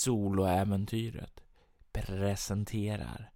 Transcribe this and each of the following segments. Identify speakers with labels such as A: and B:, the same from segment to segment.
A: Soloäventyret presenterar.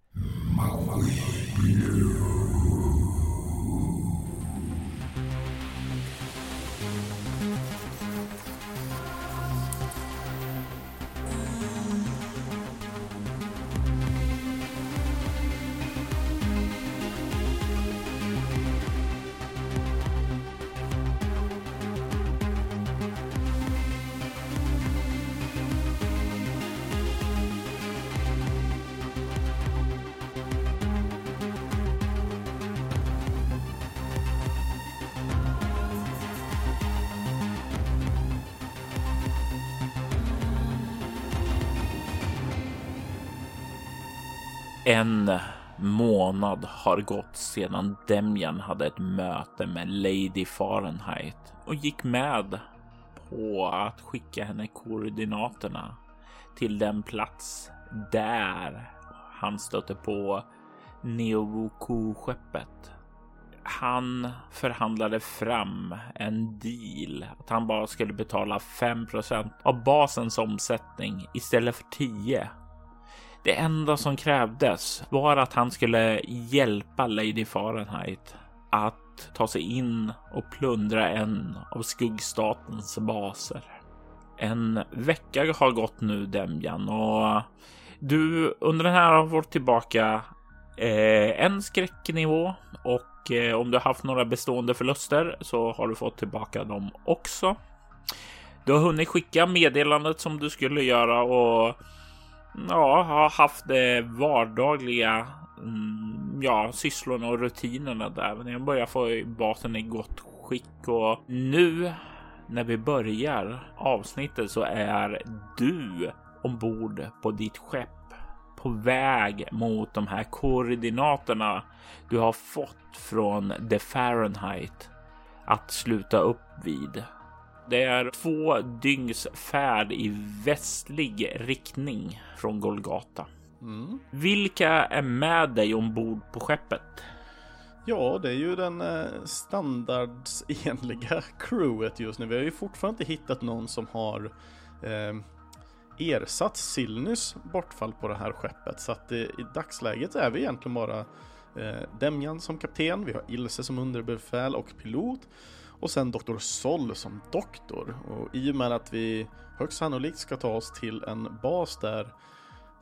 A: En månad har gått sedan Demjan hade ett möte med Lady Fahrenheit och gick med på att skicka henne koordinaterna till den plats där han stötte på Neovoku-skeppet. Han förhandlade fram en deal att han bara skulle betala 5% av basens omsättning istället för 10 det enda som krävdes var att han skulle hjälpa Lady Fahrenheit att ta sig in och plundra en av skuggstatens baser. En vecka har gått nu Demjan och du under den här har fått tillbaka eh, en skräcknivå och eh, om du har haft några bestående förluster så har du fått tillbaka dem också. Du har hunnit skicka meddelandet som du skulle göra och ja, har haft det vardagliga mm, ja, sysslorna och rutinerna där. Men jag börjar få basen i gott skick och nu när vi börjar avsnittet så är du ombord på ditt skepp på väg mot de här koordinaterna du har fått från The Fahrenheit att sluta upp vid. Det är två dygns färd i västlig riktning från Golgata. Mm. Vilka är med dig ombord på skeppet?
B: Ja, det är ju den eh, standardsenliga crewet just nu. Vi har ju fortfarande inte hittat någon som har eh, ersatt Silnys bortfall på det här skeppet. Så att eh, i dagsläget är vi egentligen bara eh, Demjan som kapten, vi har Ilse som underbefäl och pilot och sen Dr. Sol som doktor. Och i och med att vi högst sannolikt ska ta oss till en bas där,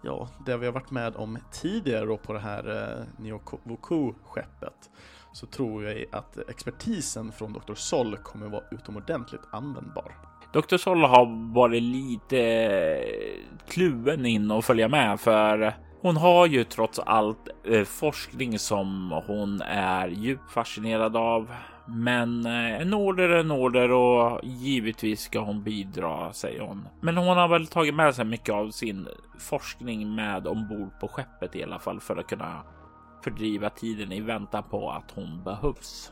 B: ja, där vi har varit med om tidigare då på det här eh, Nyovoku-skeppet så tror jag att expertisen från Dr. Sol kommer vara utomordentligt användbar.
A: Dr. Sol har varit lite kluven in och följa med för hon har ju trots allt eh, forskning som hon är djupt fascinerad av. Men eh, en order är en order och givetvis ska hon bidra, säger hon. Men hon har väl tagit med sig mycket av sin forskning med ombord på skeppet i alla fall för att kunna fördriva tiden i väntan på att hon behövs.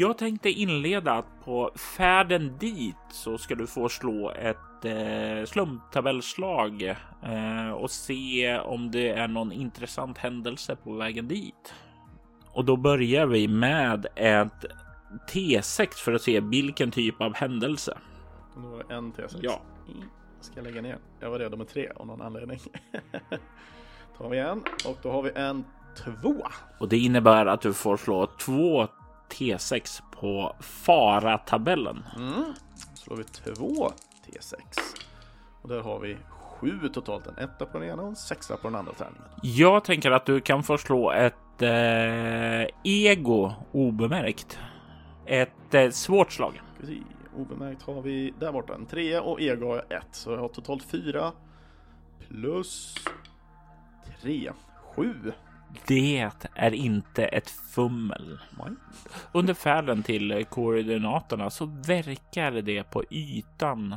A: Jag tänkte inleda att på färden dit så ska du få slå ett eh, slumptabellslag eh, och se om det är någon intressant händelse på vägen dit. Och då börjar vi med ett T6 för att se vilken typ av händelse.
B: Det var en T6?
A: Ja.
B: Ska jag lägga ner? Jag var redo med tre av någon anledning. tar vi en och då har vi en tvåa.
A: Och det innebär att du får slå två T6 på fara-tabellen.
B: Mm. Slår vi två T6 och där har vi sju totalt. En etta på den ena och en sexa på den andra tärningen.
A: Jag tänker att du kan få slå ett eh, ego obemärkt. Ett eh, svårt slag.
B: Obemärkt har vi där borta en trea och ego har jag ett. Så jag har totalt fyra plus tre, sju.
A: Det är inte ett fummel. Under färden till koordinaterna så verkar det på ytan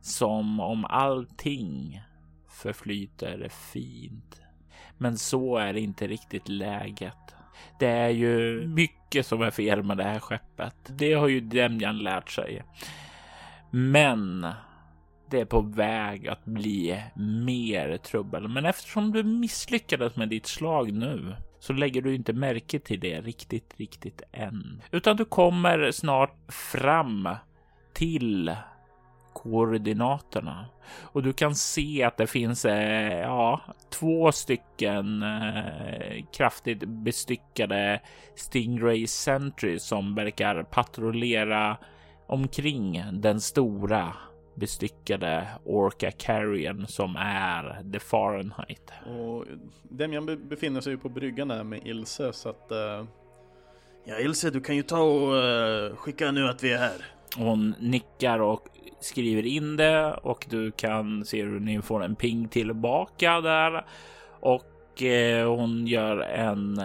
A: som om allting förflyter fint. Men så är det inte riktigt läget. Det är ju mycket som är fel med det här skeppet. Det har ju Demjan lärt sig. Men det är på väg att bli mer trubbel. Men eftersom du misslyckades med ditt slag nu så lägger du inte märke till det riktigt, riktigt än. Utan du kommer snart fram till koordinaterna och du kan se att det finns eh, ja, två stycken eh, kraftigt bestyckade Stingray Sentry som verkar patrullera omkring den stora bestyckade Orca Carrion som är The Fahrenheit.
B: Och Demian befinner sig ju på bryggan där med Ilse så att uh...
C: Ja Ilse, du kan ju ta och uh, skicka nu att vi är här.
A: Hon nickar och skriver in det och du kan se hur ni får en ping tillbaka där och eh, hon gör en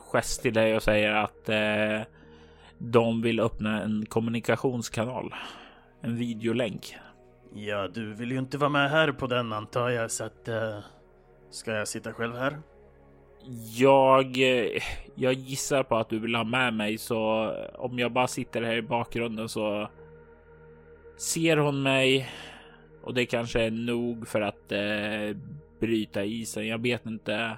A: gest till dig och säger att de vill öppna en kommunikationskanal, en videolänk.
C: Ja, du vill ju inte vara med här på den antar jag så att eh, ska jag sitta själv här?
A: Jag, eh, jag gissar på att du vill ha med mig så om jag bara sitter här i bakgrunden så ser hon mig och det kanske är nog för att eh, bryta isen. Jag vet inte.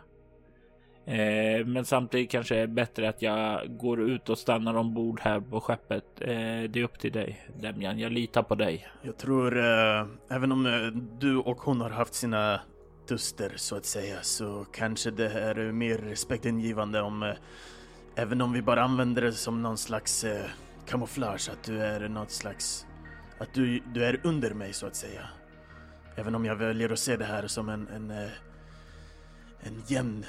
A: Eh, men samtidigt kanske det är bättre att jag går ut och stannar ombord här på skeppet. Eh, det är upp till dig, Demjan. Jag litar på dig.
C: Jag tror, eh, även om eh, du och hon har haft sina duster så att säga, så kanske det är mer respektingivande om, eh, även om vi bara använder det som någon slags eh, kamouflage, att du är något slags att du, du är under mig så att säga. Även om jag väljer att se det här som en, en, en jämn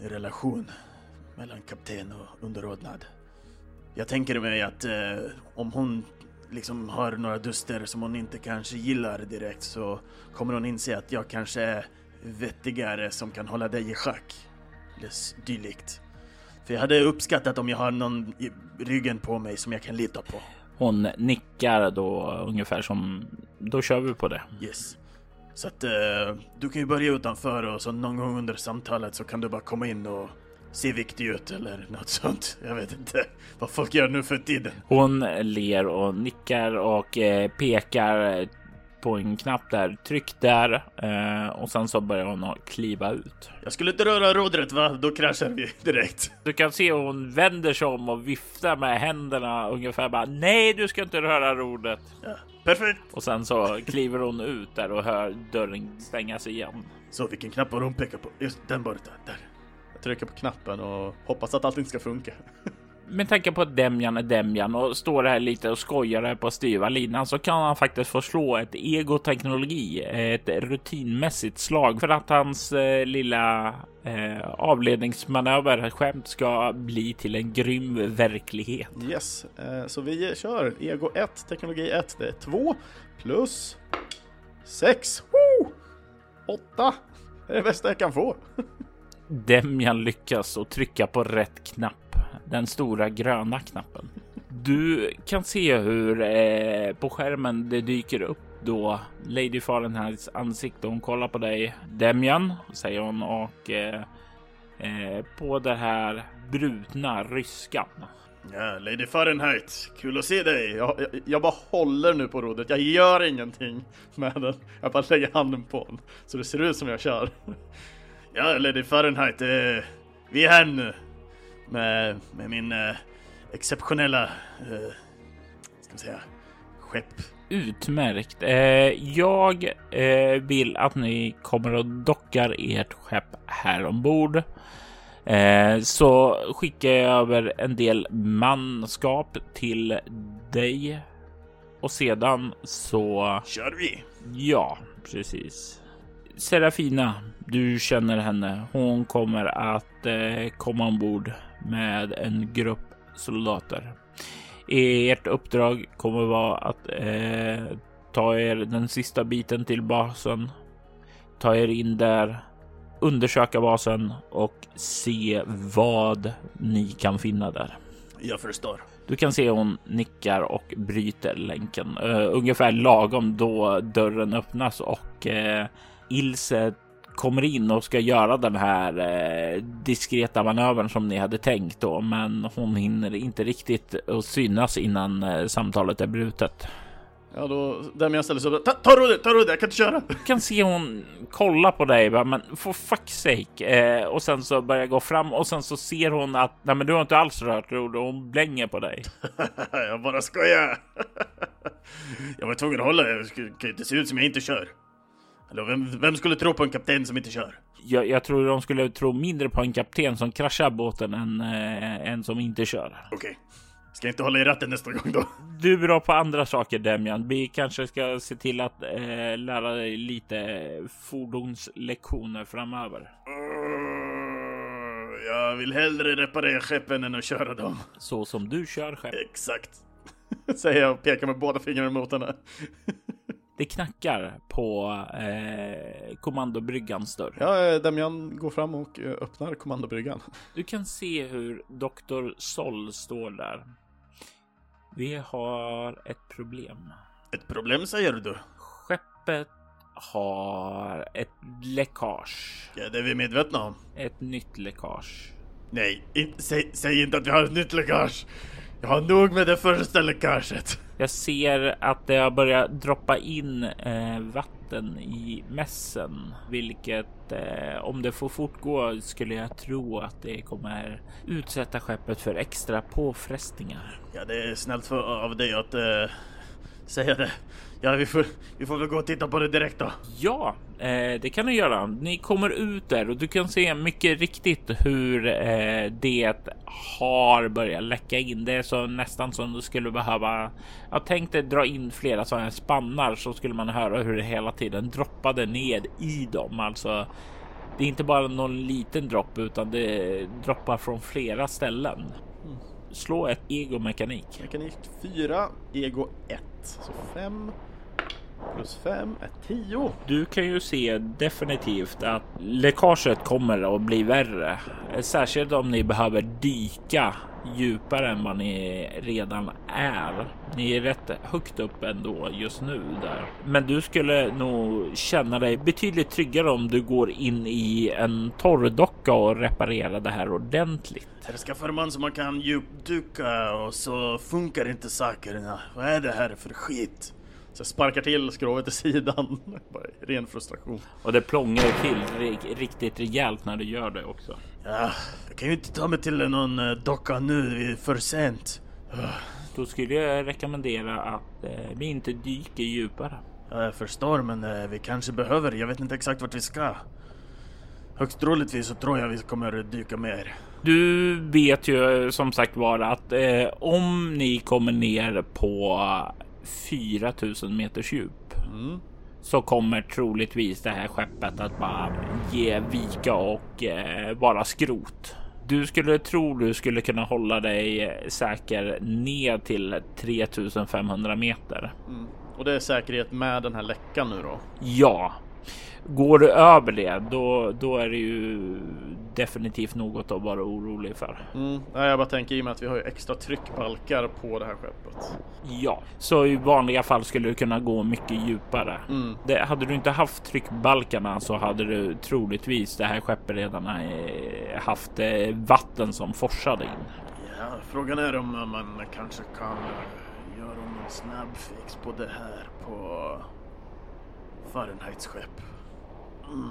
C: relation mellan kapten och underordnad. Jag tänker mig att eh, om hon liksom har några duster som hon inte kanske gillar direkt så kommer hon inse att jag kanske är vettigare som kan hålla dig i schack. Eller dylikt. För jag hade uppskattat om jag har någon i ryggen på mig som jag kan lita på.
A: Hon nickar då ungefär som då kör vi på det.
C: Yes. Så att uh, du kan ju börja utanför och så någon gång under samtalet så kan du bara komma in och se viktig ut eller något sånt. Jag vet inte vad folk gör nu för tiden.
A: Hon ler och nickar och eh, pekar på en knapp där. Tryck där eh, och sen så börjar hon kliva ut.
C: Jag skulle inte röra rodret va? Då kraschar vi direkt.
A: Du kan se hur hon vänder sig om och viftar med händerna ungefär bara nej, du ska inte röra rodret.
C: Ja, perfekt.
A: Och sen så kliver hon ut där och hör dörren stängas igen.
C: Så vilken knapp var hon pekar på? Just den borta, där.
B: Jag trycker på knappen och hoppas att allting ska funka.
A: med tanke på att Demjan är Demjan och står här lite och skojar här på styva linan så kan han faktiskt få slå ett egoteknologi, ett rutinmässigt slag för att hans eh, lilla eh, avledningsmanöver skämt ska bli till en grym verklighet.
B: Yes, eh, så vi kör ego 1, teknologi 1. Det är 2 plus 6. 8. Det är det bästa jag kan få.
A: Demjan lyckas och trycka på rätt knapp den stora gröna knappen. Du kan se hur eh, på skärmen det dyker upp då Lady Fahrenheits ansikte. Hon kollar på dig. Demjan, säger hon och eh, eh, på det här brutna ryskan.
C: Ja, Lady Fahrenheit, kul att se dig.
B: Jag, jag, jag, bara håller nu på rodret. Jag gör ingenting med den. Jag bara lägger handen på den så det ser ut som jag kör.
C: Ja, Lady Fahrenheit, eh, vi är här nu med, med min eh, exceptionella, eh, ska man säga, skepp.
A: Utmärkt. Eh, jag eh, vill att ni kommer och dockar ert skepp här ombord. Eh, så skickar jag över en del manskap till dig och sedan så
C: kör vi.
A: Ja, precis. Serafina, du känner henne. Hon kommer att eh, komma ombord med en grupp soldater. Ert uppdrag kommer vara att eh, ta er den sista biten till basen, ta er in där, undersöka basen och se vad ni kan finna där.
C: Jag förstår.
A: Du kan se hon nickar och bryter länken uh, ungefär lagom då dörren öppnas och uh, Ilse kommer in och ska göra den här eh, diskreta manövern som ni hade tänkt då, men hon hinner inte riktigt att synas innan eh, samtalet är brutet.
B: Ja, då Demian ställer sig upp. Ta, ta rodret, ta rodret, jag kan inte köra.
A: Du kan se hon kolla på dig, bara, men for fuck's sake. Eh, och sen så börjar gå fram och sen så ser hon att nej, men du har inte alls rört rodret och hon blänger på dig.
C: jag bara skojar. Jag var tvungen att hålla, jag kan inte se ut som jag inte kör. Eller vem, vem skulle tro på en kapten som inte kör?
A: Jag, jag tror de skulle tro mindre på en kapten som kraschar båten än eh, en som inte kör.
C: Okej. Ska jag inte hålla i ratten nästa gång då?
A: Du är bra på andra saker Demian. Vi kanske ska se till att eh, lära dig lite fordonslektioner framöver.
C: Uh, jag vill hellre reparera skeppen än att köra dem.
A: Så som du kör skepp.
C: Exakt.
B: Säger jag och pekar med båda fingrarna mot henne.
A: Det knackar på eh, kommandobryggans dörr.
B: Ja, eh, Damian går fram och eh, öppnar kommandobryggan.
A: Du kan se hur Dr. Sol står där. Vi har ett problem.
C: Ett problem säger du?
A: Skeppet har ett läckage.
C: Ja, det är vi medvetna om.
A: Ett nytt läckage.
C: Nej, inte, säg, säg inte att vi har ett nytt läckage. Jag har nog med det första läckaget.
A: Jag ser att det har börjat droppa in eh, vatten i mässen, vilket eh, om det får fortgå skulle jag tro att det kommer utsätta skeppet för extra påfrestningar.
C: Ja, det är snällt för, av dig att eh, säga det. Ja, vi får, vi får väl gå och titta på det direkt då.
A: Ja, eh, det kan du göra. Ni kommer ut där och du kan se mycket riktigt hur eh, det har börjat läcka in. Det är så nästan som du skulle behöva. Jag tänkte dra in flera sådana spannar så skulle man höra hur det hela tiden droppade ned i dem. Alltså, det är inte bara någon liten dropp utan det droppar från flera ställen. Slå ett egomekanik.
B: Mekanik 4, ego 1. Så 5 plus 5 är 10.
A: Du kan ju se definitivt att läckaget kommer att bli värre. Särskilt om ni behöver dyka djupare än vad ni redan är. Ni är rätt högt upp ändå just nu där. Men du skulle nog känna dig betydligt tryggare om du går in i en torrdocka och reparerar det här ordentligt.
C: Här skaffar man så man kan djupdyka och så funkar inte sakerna. Vad är det här för skit?
B: Så sparkar till skrovet i sidan. Bara ren frustration.
A: Och det plångar till ri- riktigt rejält när du gör det också.
C: Ja, jag kan ju inte ta mig till någon eh, docka nu, det är för sent.
A: Då skulle jag rekommendera att eh, vi inte dyker djupare.
C: Ja, jag förstår, men eh, vi kanske behöver. Jag vet inte exakt vart vi ska. Högst troligtvis så tror jag vi kommer dyka mer.
A: Du vet ju som sagt var att eh, om ni kommer ner på 4000 meters djup
B: Mm.
A: så kommer troligtvis det här skeppet att bara ge vika och eh, vara skrot. Du skulle tro du skulle kunna hålla dig eh, säker ner till 3500 meter.
B: Mm. Och det är säkerhet med den här läckan nu då.
A: Ja, går du över det, då, då är det ju definitivt något att vara orolig för.
B: Mm. Nej, jag bara tänker i och med att vi har ju extra tryckbalkar på det här skeppet.
A: Ja, så i vanliga fall skulle du kunna gå mycket djupare.
B: Mm.
A: Det, hade du inte haft tryckbalkarna så hade du troligtvis det här skeppet redan eh, haft eh, vatten som forsade in.
C: Ja, frågan är om man kanske kan göra någon snabbfix på det här på Fahrenheits skepp. Mm.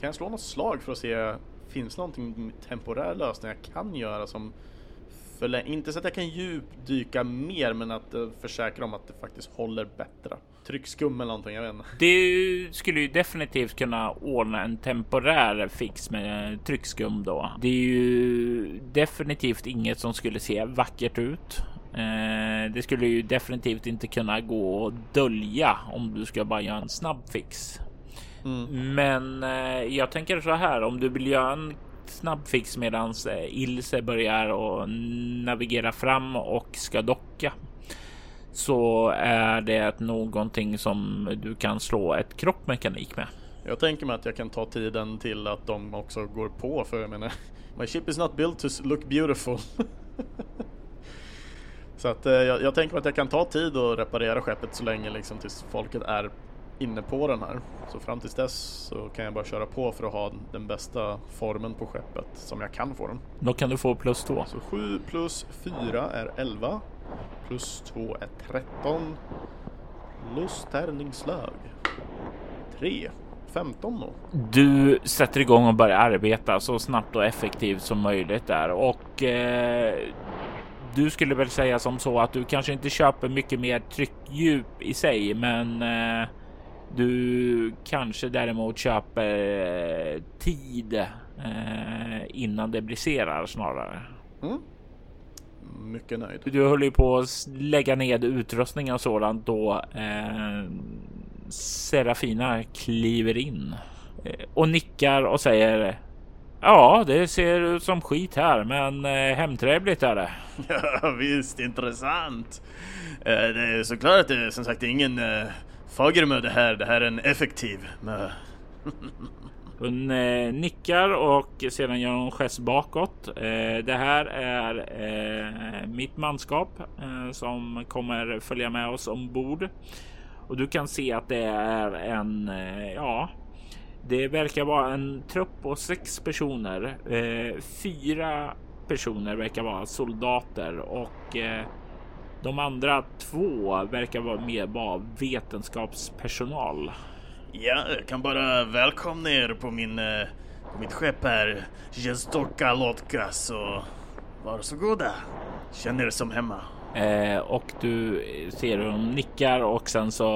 B: Kan jag slå något slag för att se Finns det någonting temporär lösning jag kan göra som förläng... Inte så att jag kan djupdyka mer men att eh, försäkra om att det faktiskt håller bättre. Tryckskum eller någonting, jag vet inte.
A: Det skulle ju definitivt kunna ordna en temporär fix med tryckskum då. Det är ju definitivt inget som skulle se vackert ut. Eh, det skulle ju definitivt inte kunna gå att dölja om du ska bara göra en snabb fix.
B: Mm.
A: Men eh, jag tänker så här om du vill göra en snabb fix medans eh, Ilse börjar och navigera fram och ska docka. Så är det någonting som du kan slå ett kroppmekanik med.
B: Jag tänker mig att jag kan ta tiden till att de också går på för jag menar My ship is not built to look beautiful. så att eh, jag, jag tänker mig att jag kan ta tid och reparera skeppet så länge liksom tills folket är inne på den här. Så fram tills dess så kan jag bara köra på för att ha den bästa formen på skeppet som jag kan få den.
A: Då kan du få plus två.
B: Så 7 plus 4 är 11. Plus 2 är 13. Plus tärningsslag. 3. 15 då.
A: Du sätter igång och börjar arbeta så snabbt och effektivt som möjligt där och eh, du skulle väl säga som så att du kanske inte köper mycket mer tryckdjup i sig, men eh, du kanske däremot köper eh, tid eh, innan det briserar snarare.
B: Mm. Mycket nöjd.
A: Du höll ju på att lägga ned utrustning och sådant då eh, Serafina kliver in eh, och nickar och säger Ja, det ser ut som skit här, men hemtrevligt är det.
C: Ja, visst, intressant. Det är såklart det är som sagt ingen Fagermö det här. Det här är en effektiv mö.
A: Hon eh, nickar och sedan gör hon gest bakåt. Eh, det här är eh, mitt manskap eh, som kommer följa med oss ombord. Och du kan se att det är en, eh, ja, det verkar vara en trupp på sex personer. Eh, fyra personer verkar vara soldater och eh, de andra två verkar vara mer vara vetenskapspersonal.
C: Ja, jag kan bara välkomna er på min, eh, på mitt skepp här. Jestoka Lotka, så varsågoda. Känn er som hemma.
A: Eh, och du ser hur de nickar och sen så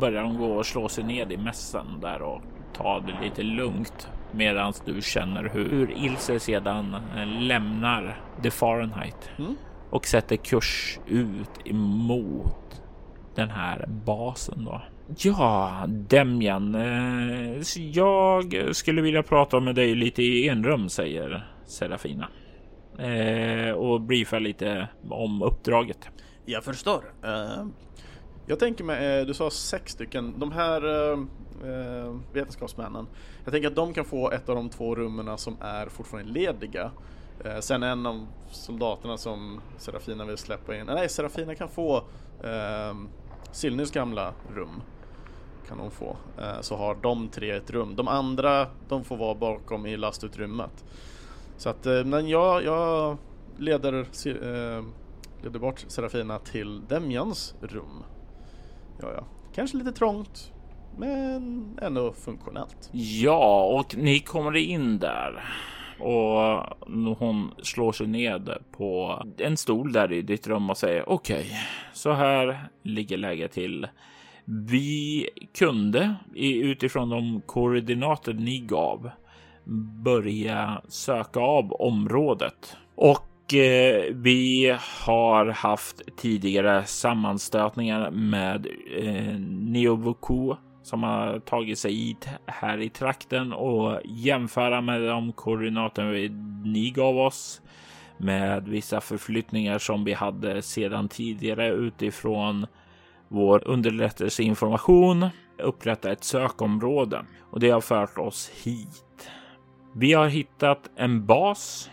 A: börjar de gå och slå sig ned i mässen där och ta det lite lugnt medan du känner hur, hur Ilse sedan eh, lämnar The Fahrenheit
B: Mm.
A: Och sätter kurs ut emot den här basen då. Ja, Demjan, eh, jag skulle vilja prata med dig lite i enrum, säger Serafina. Eh, och briefa lite om uppdraget.
C: Jag förstår.
B: Eh, jag tänker mig, du sa sex stycken, de här vetenskapsmännen. Jag tänker att de kan få ett av de två rummen som är fortfarande lediga. Eh, sen en av soldaterna som Serafina vill släppa in. Nej, Serafina kan få eh, Silnys gamla rum. Kan hon få. Eh, så har de tre ett rum. De andra, de får vara bakom i lastutrymmet. Så att, eh, men jag, jag leder, eh, leder bort Serafina till Demjans rum. Ja, ja. Kanske lite trångt, men ändå funktionellt.
A: Ja, och ni kommer in där och hon slår sig ned på en stol där i ditt rum och säger okej, så här ligger läget till. Vi kunde utifrån de koordinater ni gav börja söka av området och eh, vi har haft tidigare sammanstötningar med eh, Neovoku som har tagit sig hit här i trakten och jämföra med de koordinater ni gav oss med vissa förflyttningar som vi hade sedan tidigare utifrån vår underrättelseinformation upprätta ett sökområde och det har fört oss hit. Vi har hittat en bas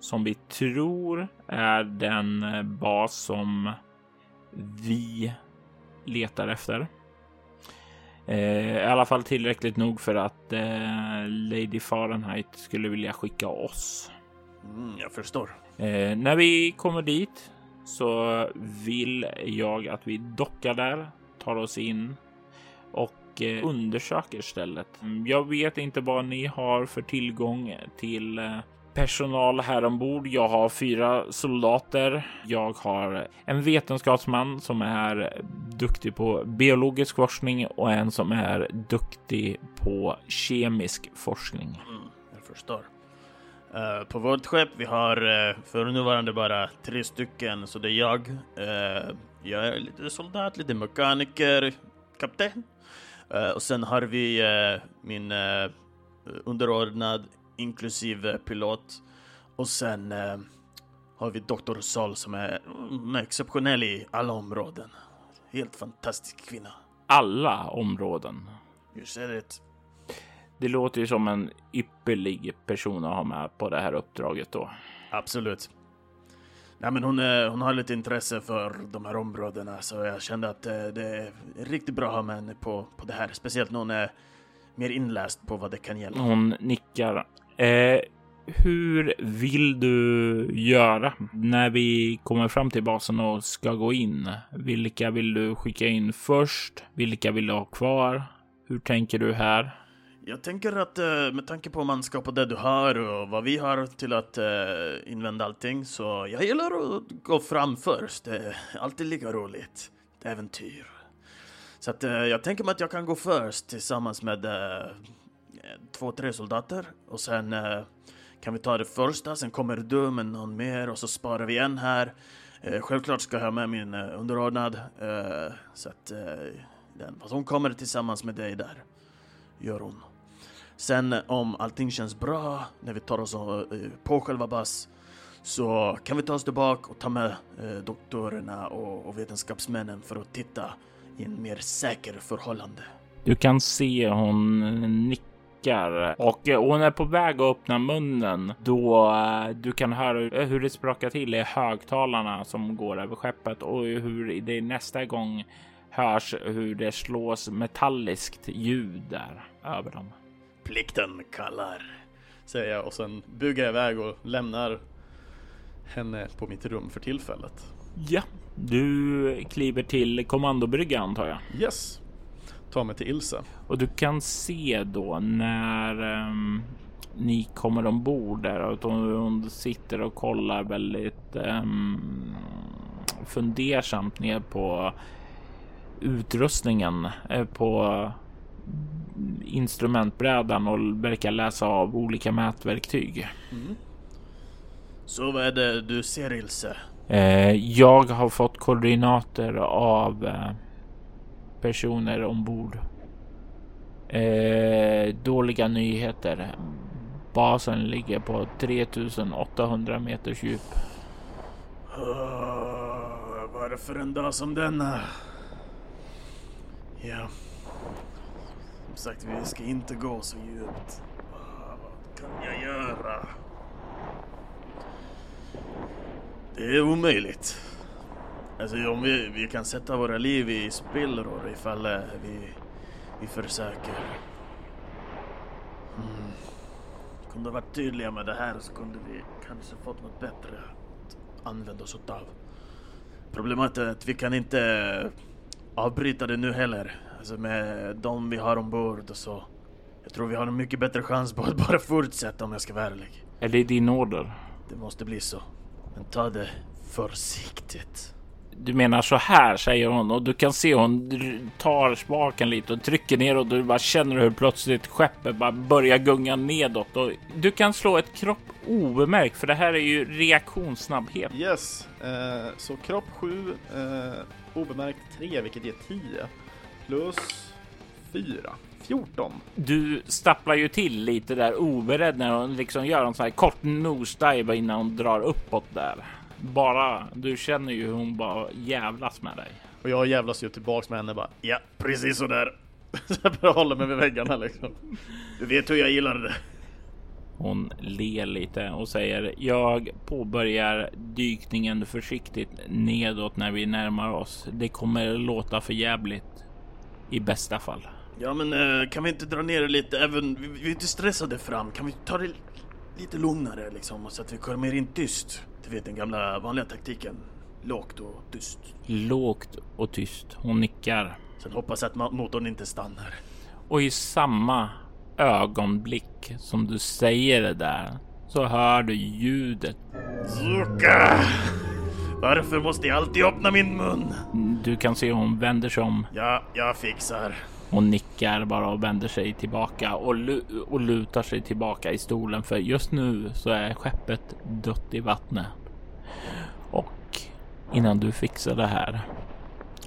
A: som vi tror är den bas som vi letar efter. Eh, I alla fall tillräckligt nog för att eh, Lady Fahrenheit skulle vilja skicka oss.
C: Mm, jag förstår.
A: Eh, när vi kommer dit så vill jag att vi dockar där, tar oss in och eh, undersöker stället. Mm, Jag vet inte vad ni har för tillgång till eh, personal här ombord. Jag har fyra soldater. Jag har en vetenskapsman som är duktig på biologisk forskning och en som är duktig på kemisk forskning.
C: Mm, jag förstår. Uh, på vårt skepp vi har uh, för nuvarande bara tre stycken, så det är jag. Uh, jag är lite soldat, lite mekaniker, kapten. Och sen har vi min eh, underordnad, inklusive pilot. Och sen har vi Dr. Sol som är mm, exceptionell i alla områden. Helt fantastisk kvinna.
A: Alla områden.
C: Said it.
A: Det låter ju som en ypperlig person att ha med på det här uppdraget då.
C: Absolut. Nej, men hon, eh, hon har lite intresse för de här områdena så jag kände att eh, det är riktigt bra att ha med henne på, på det här. Speciellt när hon är mer inläst på vad det kan gälla.
A: Hon nickar. Eh, hur vill du göra när vi kommer fram till basen och ska gå in? Vilka vill du skicka in först? Vilka vill du ha kvar? Hur tänker du här?
C: Jag tänker att eh, med tanke på manskap och det du har och vad vi har till att eh, invända allting så jag gillar att gå fram först. Det är alltid lika roligt. Ett äventyr. Så att eh, jag tänker mig att jag kan gå först tillsammans med två, tre soldater och sen kan vi ta det första, sen kommer du med någon mer och så sparar vi en här. Eh, självklart ska jag ha med min eh, underordnad eh, så att den, fast hon kommer tillsammans med dig där. Gör hon. Sen om allting känns bra när vi tar oss på själva bass så kan vi ta oss tillbaka och ta med eh, doktorerna och, och vetenskapsmännen för att titta i en mer säker förhållande.
A: Du kan se hon nickar och hon är på väg att öppna munnen då eh, du kan höra hur det sprakar till i högtalarna som går över skeppet och hur det nästa gång hörs hur det slås metalliskt ljud där över dem.
C: Plikten kallar.
B: Säger jag och sen bugar jag iväg och lämnar henne på mitt rum för tillfället.
A: Ja, du kliver till kommandobrygga antar jag.
B: Yes. Ta mig till Ilse.
A: Och du kan se då när um, ni kommer ombord där och hon sitter och kollar väldigt um, fundersamt ner på utrustningen eh, på instrumentbrädan och verkar läsa av olika mätverktyg. Mm.
C: Så vad är det du ser Ilse?
A: Eh, jag har fått koordinater av eh, personer ombord. Eh, dåliga nyheter. Basen ligger på 3800 meters djup.
C: Ah, oh, varför en dag som denna? Ja. Som sagt, vi ska inte gå så djupt. Ah, vad kan jag göra? Det är omöjligt. Alltså om vi, vi kan sätta våra liv i spillror ifall eh, vi, vi försöker. Mm. Kunde varit tydliga med det här så kunde vi kanske fått något bättre att använda oss av. Problemet är att vi kan inte avbryta det nu heller. Alltså med de vi har ombord och så. Jag tror vi har en mycket bättre chans på att bara fortsätta om jag ska vara ärlig.
A: Är det din order?
C: Det måste bli så. Men ta det försiktigt.
A: Du menar så här säger hon och du kan se hon tar spaken lite och trycker ner och du bara känner hur plötsligt skeppet bara börjar gunga nedåt och du kan slå ett kropp obemärkt för det här är ju reaktionssnabbhet.
B: Yes, eh, så kropp 7, eh, obemärkt 3 vilket ger 10 plus 4. 14.
A: Du stapplar ju till lite där oberedd när hon liksom gör en sån här kort nosedive innan hon drar uppåt där. Bara du känner ju hur hon bara jävlas med dig.
B: Och jag jävlas ju tillbaks med henne bara. Ja, precis så där. så jag hålla mig vid väggarna liksom. Du vet hur jag gillar det.
A: Hon ler lite och säger jag påbörjar dykningen försiktigt nedåt när vi närmar oss. Det kommer låta för jävligt i bästa fall.
C: Ja, men uh, kan vi inte dra ner det lite? Även vi, vi är inte stressade fram. Kan vi ta det lite lugnare liksom så att vi kommer in tyst? Du vet den gamla vanliga taktiken. Lågt och tyst.
A: Lågt och tyst. Hon nickar.
C: Sen hoppas att motorn inte stannar.
A: Och i samma ögonblick som du säger det där så hör du ljudet.
C: Zuka! Varför måste jag alltid öppna min mun?
A: Du kan se hon vänder sig om.
C: Ja, jag fixar.
A: Hon nickar bara och vänder sig tillbaka och, lu och lutar sig tillbaka i stolen för just nu så är skeppet dött i vattnet. Och innan du fixar det här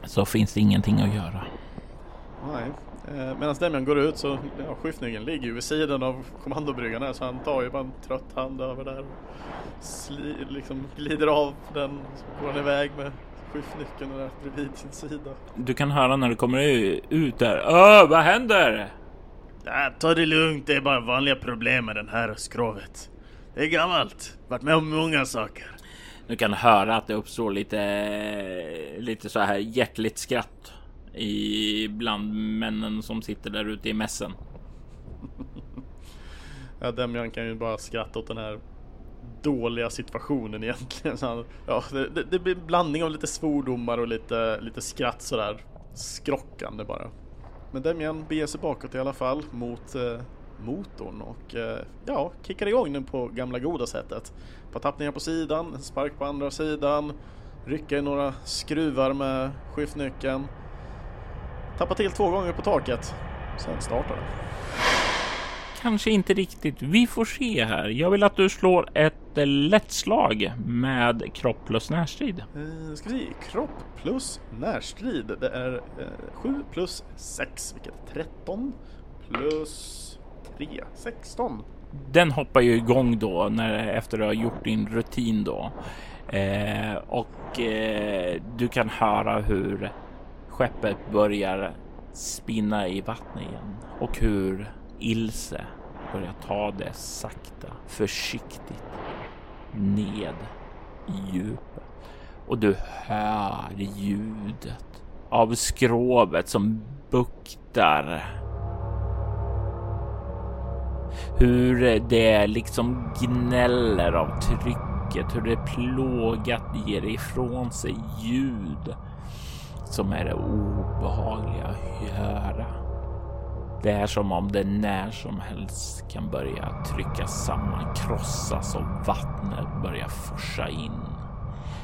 A: så finns det ingenting att göra.
B: Nej, Eh, Medan Demian går ut så, ja, skiftnyckeln ligger ju vid sidan av kommandobryggan här så han tar ju bara en trött hand över där och sli, liksom glider av den så går han iväg med skiftnyckeln där bredvid sin sida.
A: Du kan höra när du kommer ut där. Öh, vad händer?
C: Ja, ta det lugnt, det är bara vanliga problem med den här skrovet. Det är gammalt, varit med om många saker.
A: Du kan höra att det uppstår lite, lite så här hjärtligt skratt i bland männen som sitter där ute i mässen.
B: ja, Demian kan ju bara skratta åt den här dåliga situationen egentligen. Så han, ja, det, det, blir en blandning av lite svordomar och lite, lite skratt sådär skrockande bara. men Demian beger sig bakåt i alla fall mot eh, motorn och eh, ja, kickar igång den på gamla goda sättet. På tappningar på sidan, spark på andra sidan, rycka i några skruvar med skiftnyckeln. Tappa till två gånger på taket, sen startar den.
A: Kanske inte riktigt. Vi får se här. Jag vill att du slår ett lätt slag med kropp plus närstrid.
B: Eh, ska vi kropp plus närstrid. Det är eh, 7 plus 6, vilket är 13 plus 3, 16.
A: Den hoppar ju igång då när efter du har gjort din rutin då. Eh, och eh, du kan höra hur skeppet börjar spinna i vattnet igen och hur Ilse börjar ta det sakta, försiktigt ned i djupet. Och du hör ljudet av skrovet som buktar. Hur det liksom gnäller av trycket, hur det plågat ger ifrån sig ljud som är det obehagliga att höra. Det är som om det när som helst kan börja trycka samman, krossas och vattnet börjar forsa in.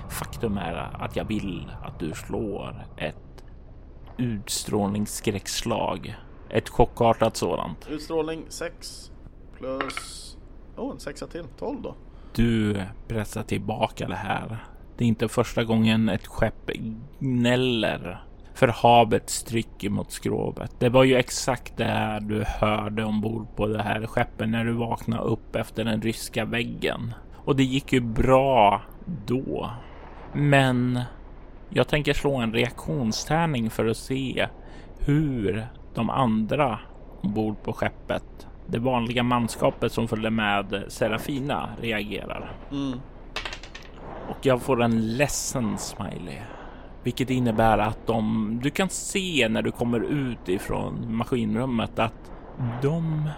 A: Faktum är att jag vill att du slår ett utstrålningsskräckslag. Ett chockartat sådant.
B: Utstrålning 6 plus... Oh, en sexa till. 12 då.
A: Du pressar tillbaka det här. Det är inte första gången ett skepp gnäller för havets tryck mot skrovet. Det var ju exakt det här du hörde ombord på det här skeppet när du vaknade upp efter den ryska väggen. Och det gick ju bra då. Men jag tänker slå en reaktionstärning för att se hur de andra ombord på skeppet, det vanliga manskapet som följde med Serafina, reagerar.
B: Mm.
A: Och jag får en ledsen smiley. Vilket innebär att de, du kan se när du kommer ut ifrån maskinrummet att de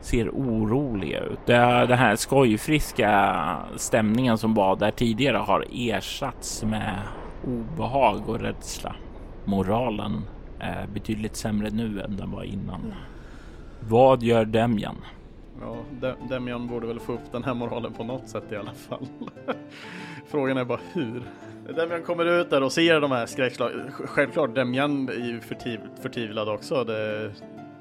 A: ser oroliga ut. Den här skojfriska stämningen som var där tidigare har ersatts med obehag och rädsla. Moralen är betydligt sämre nu än den var innan. Vad gör Demjan?
B: Ja, Demian borde väl få upp den här moralen på något sätt i alla fall. Frågan är bara hur. Demian kommer ut där och ser de här skräckslagen. Självklart, Demian är ju förtiv förtvivlad också. Det,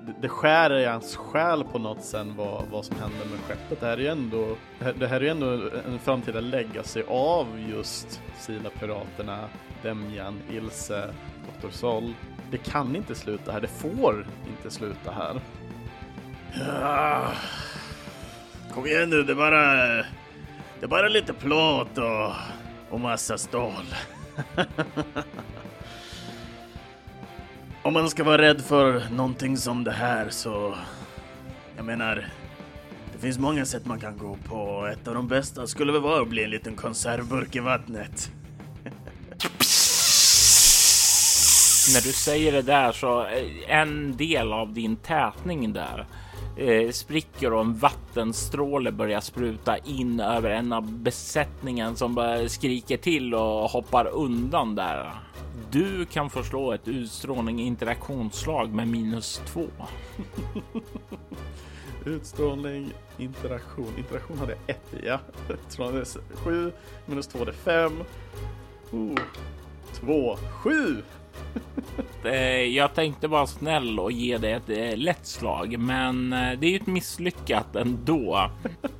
B: det, det skär i hans själ på något sätt vad, vad som händer med skeppet. Det här är ju ändå, det här- är ändå en framtida legacy av just Sila Piraterna, Demjan, Ilse, Dr. Sol. Det kan inte sluta här, det får inte sluta här.
C: Ja. Kom igen nu, det är bara... Det är bara lite plåt och, och massa stål. Om man ska vara rädd för någonting som det här så... Jag menar... Det finns många sätt man kan gå på. Ett av de bästa skulle väl vara att bli en liten konservburk i vattnet.
A: När du säger det där så eh, en del av din tätning där eh, spricker och en vattenstråle börjar spruta in över en av besättningen som bara skriker till och hoppar undan där. Du kan få slå ett utstrålning interaktionsslag med minus två.
B: Utstrålning, interaktion. Interaktion hade jag ett i, ja. Utstrålning sju, minus två det är fem. Oh. 2, 7!
A: Eh, jag tänkte vara snäll och ge dig ett eh, lätt slag, men eh, det är ju ett misslyckat ändå.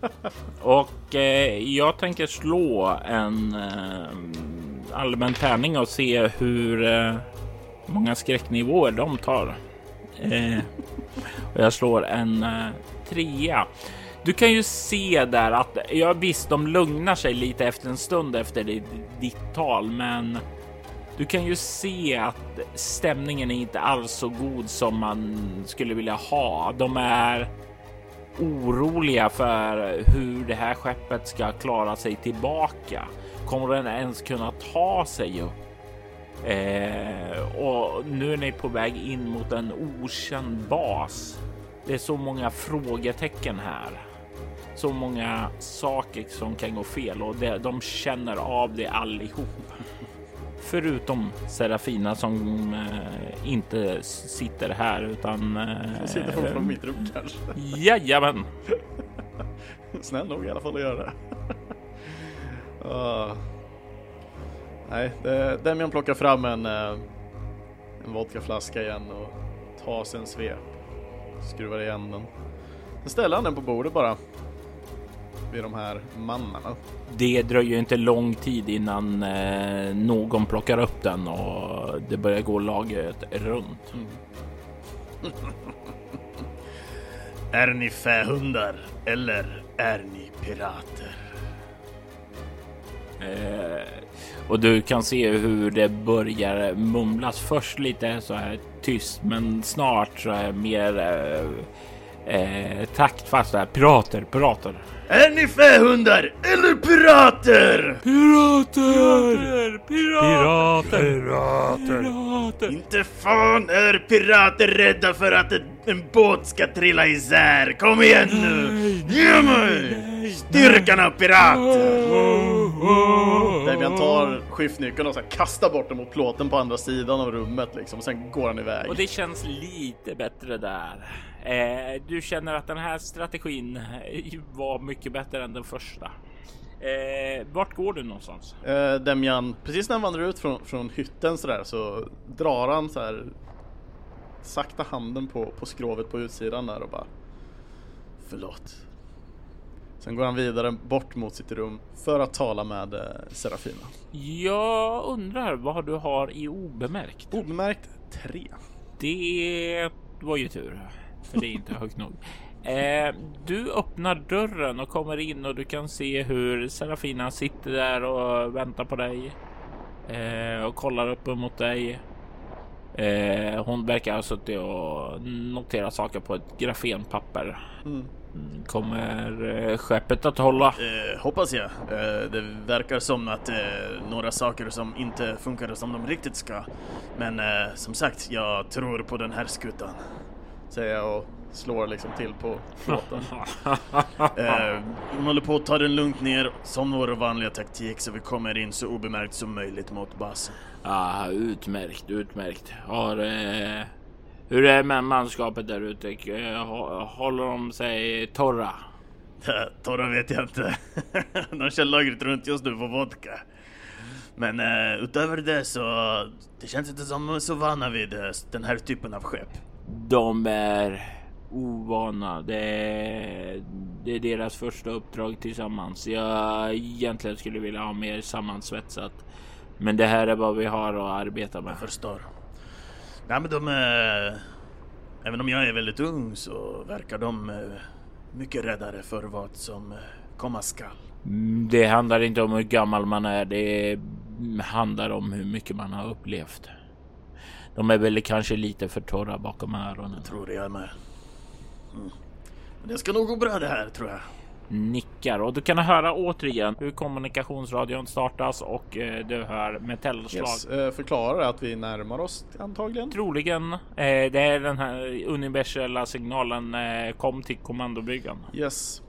A: och jag tänker slå en allmän tärning och se hur många skräcknivåer de tar. Och jag slår en trea. Du kan ju se där att ja, visst, de lugnar sig lite efter en stund efter ditt tal, men du kan ju se att stämningen är inte alls så god som man skulle vilja ha. De är oroliga för hur det här skeppet ska klara sig tillbaka. Kommer den ens kunna ta sig upp? Eh, och nu är ni på väg in mot en okänd bas. Det är så många frågetecken här. Så många saker som kan gå fel och det, de känner av det allihop. Förutom Serafina som eh, inte sitter här utan... Eh,
B: Jag sitter fortfarande i mitt rum kanske.
A: Jajamän!
B: Snäll nog i alla fall att göra det. Ah. Nej, det, Demian plockar fram en, eh, en vodkaflaska igen och tar sig en svep. Skruvar igen den. Sen ställer han den på bordet bara. Vid de här mannarna.
A: Det dröjer inte lång tid innan eh, någon plockar upp den och det börjar gå laget runt.
C: Är ni fähundar eller är ni pirater?
A: Eh, och du kan se hur det börjar mumlas. Först lite så här tyst, men snart så är mer eh, eh, taktfast. Pirater, pirater.
C: Är ni fähundar eller pirater?
A: Pirater! Pirater!
C: Pirater.
A: Pirater!
C: Inte fan är pirater rädda för att en, en båt ska trilla isär. Kom igen nu! Ge mig! Styrkan av pirater!
B: Demian tar skiftnyckeln och så här kastar bort den mot plåten på andra sidan av rummet liksom. Och sen går han iväg.
A: Och det känns lite bättre där. Eh, du känner att den här strategin var mycket bättre än den första. Eh, vart går du någonstans?
B: Eh, Demian, precis när han vandrar ut från, från hytten så där så drar han så här sakta handen på, på skrovet på utsidan där och bara Förlåt. Sen går han vidare bort mot sitt rum för att tala med eh, Serafina.
A: Jag undrar vad du har i obemärkt.
B: Obemärkt 3.
A: Det var ju tur, för det är inte högt nog. Eh, du öppnar dörren och kommer in och du kan se hur Serafina sitter där och väntar på dig eh, och kollar upp mot dig. Eh, hon verkar ha suttit och noterat saker på ett grafenpapper.
B: Mm.
A: Mm, Kommer eh, skeppet att hålla?
C: Eh, hoppas jag. Eh, det verkar som att eh, några saker som inte funkar som de riktigt ska. Men eh, som sagt, jag tror på den här skutan.
B: Säger jag och slår liksom till på plåten.
C: Eh, hon håller på att ta den lugnt ner som vår vanliga taktik så vi kommer in så obemärkt som möjligt mot basen.
A: Ah, utmärkt, utmärkt. Har, eh, hur är det med manskapet där ute? Eh, hå- Håller de sig torra?
C: Torra vet jag inte. De kör lagret runt just nu på vodka. Men eh, utöver det så det känns inte som de är så vana vid eh, den här typen av skepp.
A: De är ovana. Det är, det är deras första uppdrag tillsammans. Jag egentligen skulle vilja ha mer sammansvetsat. Men det här är vad vi har att arbeta med.
C: Jag förstår. Nej men de är... Även om jag är väldigt ung så verkar de eh, mycket räddare för vad som eh, komma skall.
A: Mm, Det handlar inte om hur gammal man är. Det handlar om hur mycket man har upplevt. De är väl kanske lite för torra bakom öronen.
C: Tror jag med. Mm. Men det ska nog gå bra det här tror jag.
A: Nickar och du kan höra återigen hur kommunikationsradion startas och eh, du hör metallslag.
B: Yes, eh, förklarar att vi närmar oss antagligen.
A: Troligen. Eh, det är den här universella signalen eh, kom till kommandobryggan.
B: Yes.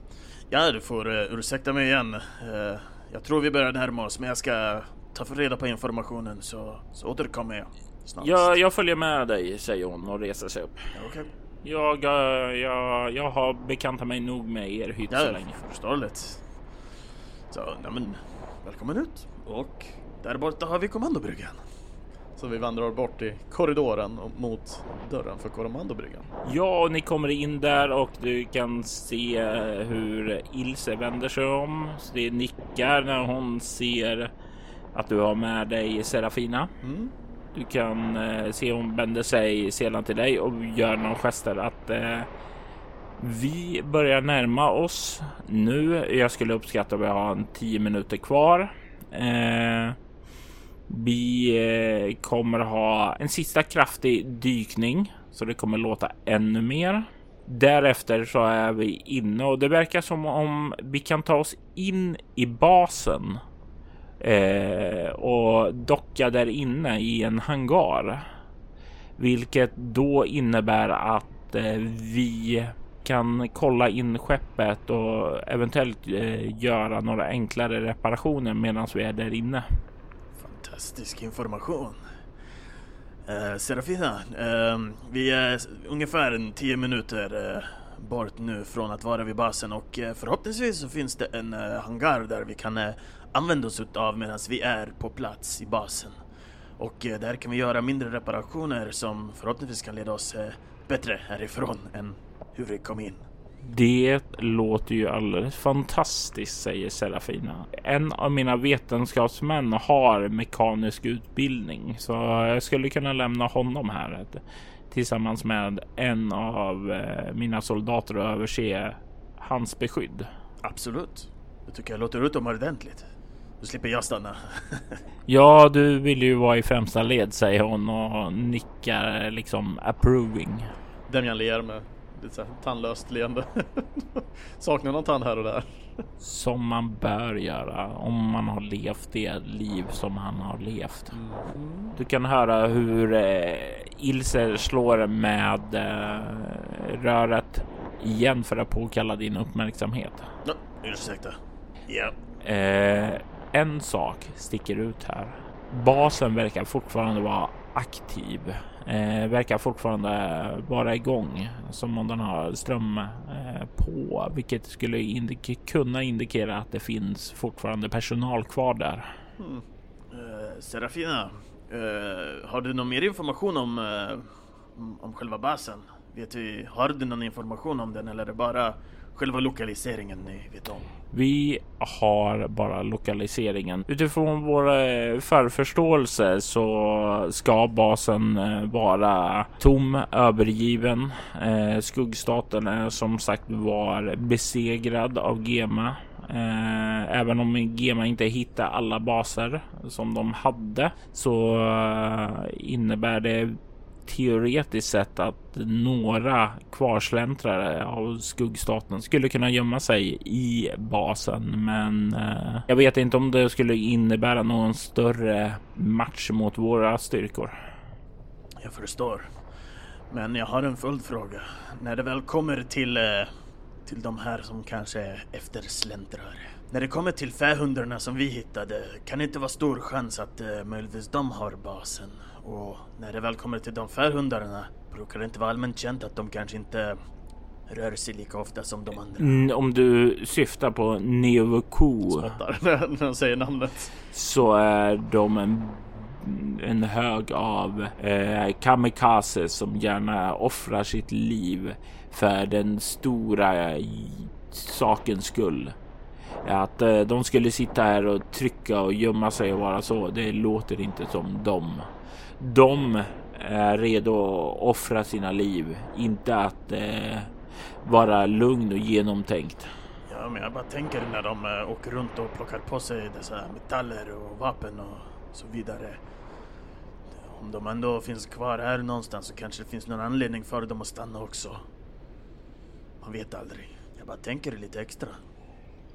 C: Ja, du får uh, ursäkta mig igen. Eh, jag tror vi börjar närma oss men jag ska ta för reda på informationen så, så återkommer jag snart.
A: Jag, jag följer med dig, säger hon och reser sig upp.
C: Okej.
A: Jag, eh, jag, jag har bekantat mig nog med er hytt så
C: Ja,
A: länge.
C: förståeligt. Så, nej men, välkommen ut. Och där borta har vi kommandobryggan.
B: Så vi vandrar bort i korridoren mot dörren för kommandobryggan.
A: Ja, och ni kommer in där och du kan se eh, hur Ilse vänder sig om. Så det nickar när hon ser att du har med dig Serafina.
B: Mm.
A: Du kan eh, se hon vänder sig sedan till dig och gör några gester att eh, vi börjar närma oss nu. Jag skulle uppskatta att vi har en 10 minuter kvar. Eh, vi eh, kommer ha en sista kraftig dykning så det kommer låta ännu mer. Därefter så är vi inne och det verkar som om vi kan ta oss in i basen eh, och docka där inne i en hangar. Vilket då innebär att eh, vi kan kolla in skeppet och eventuellt eh, göra några enklare reparationer medan vi är där inne.
C: Fantastisk information. Eh, Serafina, eh, vi är ungefär en tio minuter eh, bort nu från att vara vid basen och eh, förhoppningsvis så finns det en eh, hangar där vi kan eh, använda oss av medan vi är på plats i basen. Och där kan vi göra mindre reparationer som förhoppningsvis kan leda oss bättre härifrån än hur vi kom in.
A: Det låter ju alldeles fantastiskt, säger Serafina. En av mina vetenskapsmän har mekanisk utbildning, så jag skulle kunna lämna honom här tillsammans med en av eh, mina soldater och överse hans beskydd.
C: Absolut. Det tycker jag låter utomordentligt. Då slipper jag stanna.
A: ja, du vill ju vara i främsta led, säger hon och nickar liksom approving.
B: Demian ler med lite såhär tandlöst leende. Saknar någon tand här och där.
A: Som man bör göra om man har levt det liv som han har levt. Mm. Du kan höra hur eh, Ilse slår med eh, röret igen för att påkalla din uppmärksamhet.
C: Ja, ursäkta. Ja.
A: Eh, en sak sticker ut här. Basen verkar fortfarande vara aktiv eh, verkar fortfarande vara igång som om den har ström eh, på, vilket skulle indik kunna indikera att det finns fortfarande personal kvar där.
C: Mm. Eh, Serafina, eh, har du någon mer information om, eh, om själva basen? Vet du, har du någon information om den eller är det bara själva lokaliseringen ni vet om?
A: Vi har bara lokaliseringen. Utifrån vår eh, förförståelse så ska basen eh, vara tom, övergiven. Eh, skuggstaten är som sagt var besegrad av Gema. även om Gema inte hittade alla baser som de hade så innebär det teoretiskt sett att några kvarsläntrare av skuggstaten skulle kunna gömma sig i basen. Men eh, jag vet inte om det skulle innebära någon större match mot våra styrkor.
C: Jag förstår. Men jag har en följdfråga. När det väl kommer till, eh, till de här som kanske är eftersläntrare. När det kommer till fähundarna som vi hittade kan det inte vara stor chans att eh, möjligtvis de har basen. Och när det väl kommer till de färhundarna brukar det inte vara allmänt känt att de kanske inte rör sig lika ofta som de andra.
A: Mm, om du syftar på Neovoku.
B: Spottar när de säger namnet.
A: Så är de en, en hög av eh, kamikaze som gärna offrar sitt liv för den stora sakens skull. Att eh, de skulle sitta här och trycka och gömma sig och vara så. Det låter inte som dem de är redo att offra sina liv, inte att eh, vara lugn och genomtänkt.
C: Ja, men jag bara tänker när de eh, åker runt och plockar på sig dessa metaller och vapen och så vidare. Om de ändå finns kvar här någonstans så kanske det finns någon anledning för dem att stanna också. Man vet aldrig. Jag bara tänker lite extra.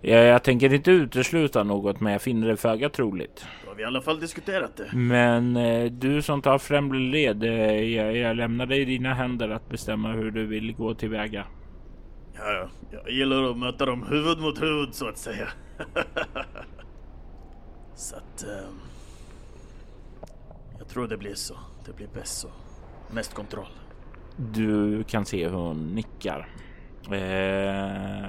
A: Jag, jag tänker inte utesluta något, men jag finner det föga troligt.
C: Då har vi i alla fall diskuterat det.
A: Men eh, du som tar främre led, eh, jag, jag lämnar dig i dina händer att bestämma hur du vill gå tillväga.
C: Ja, jag gillar att möta dem huvud mot huvud så att säga. så att... Eh, jag tror det blir så. Det blir bäst så. Mest kontroll.
A: Du kan se hur hon nickar. Eh,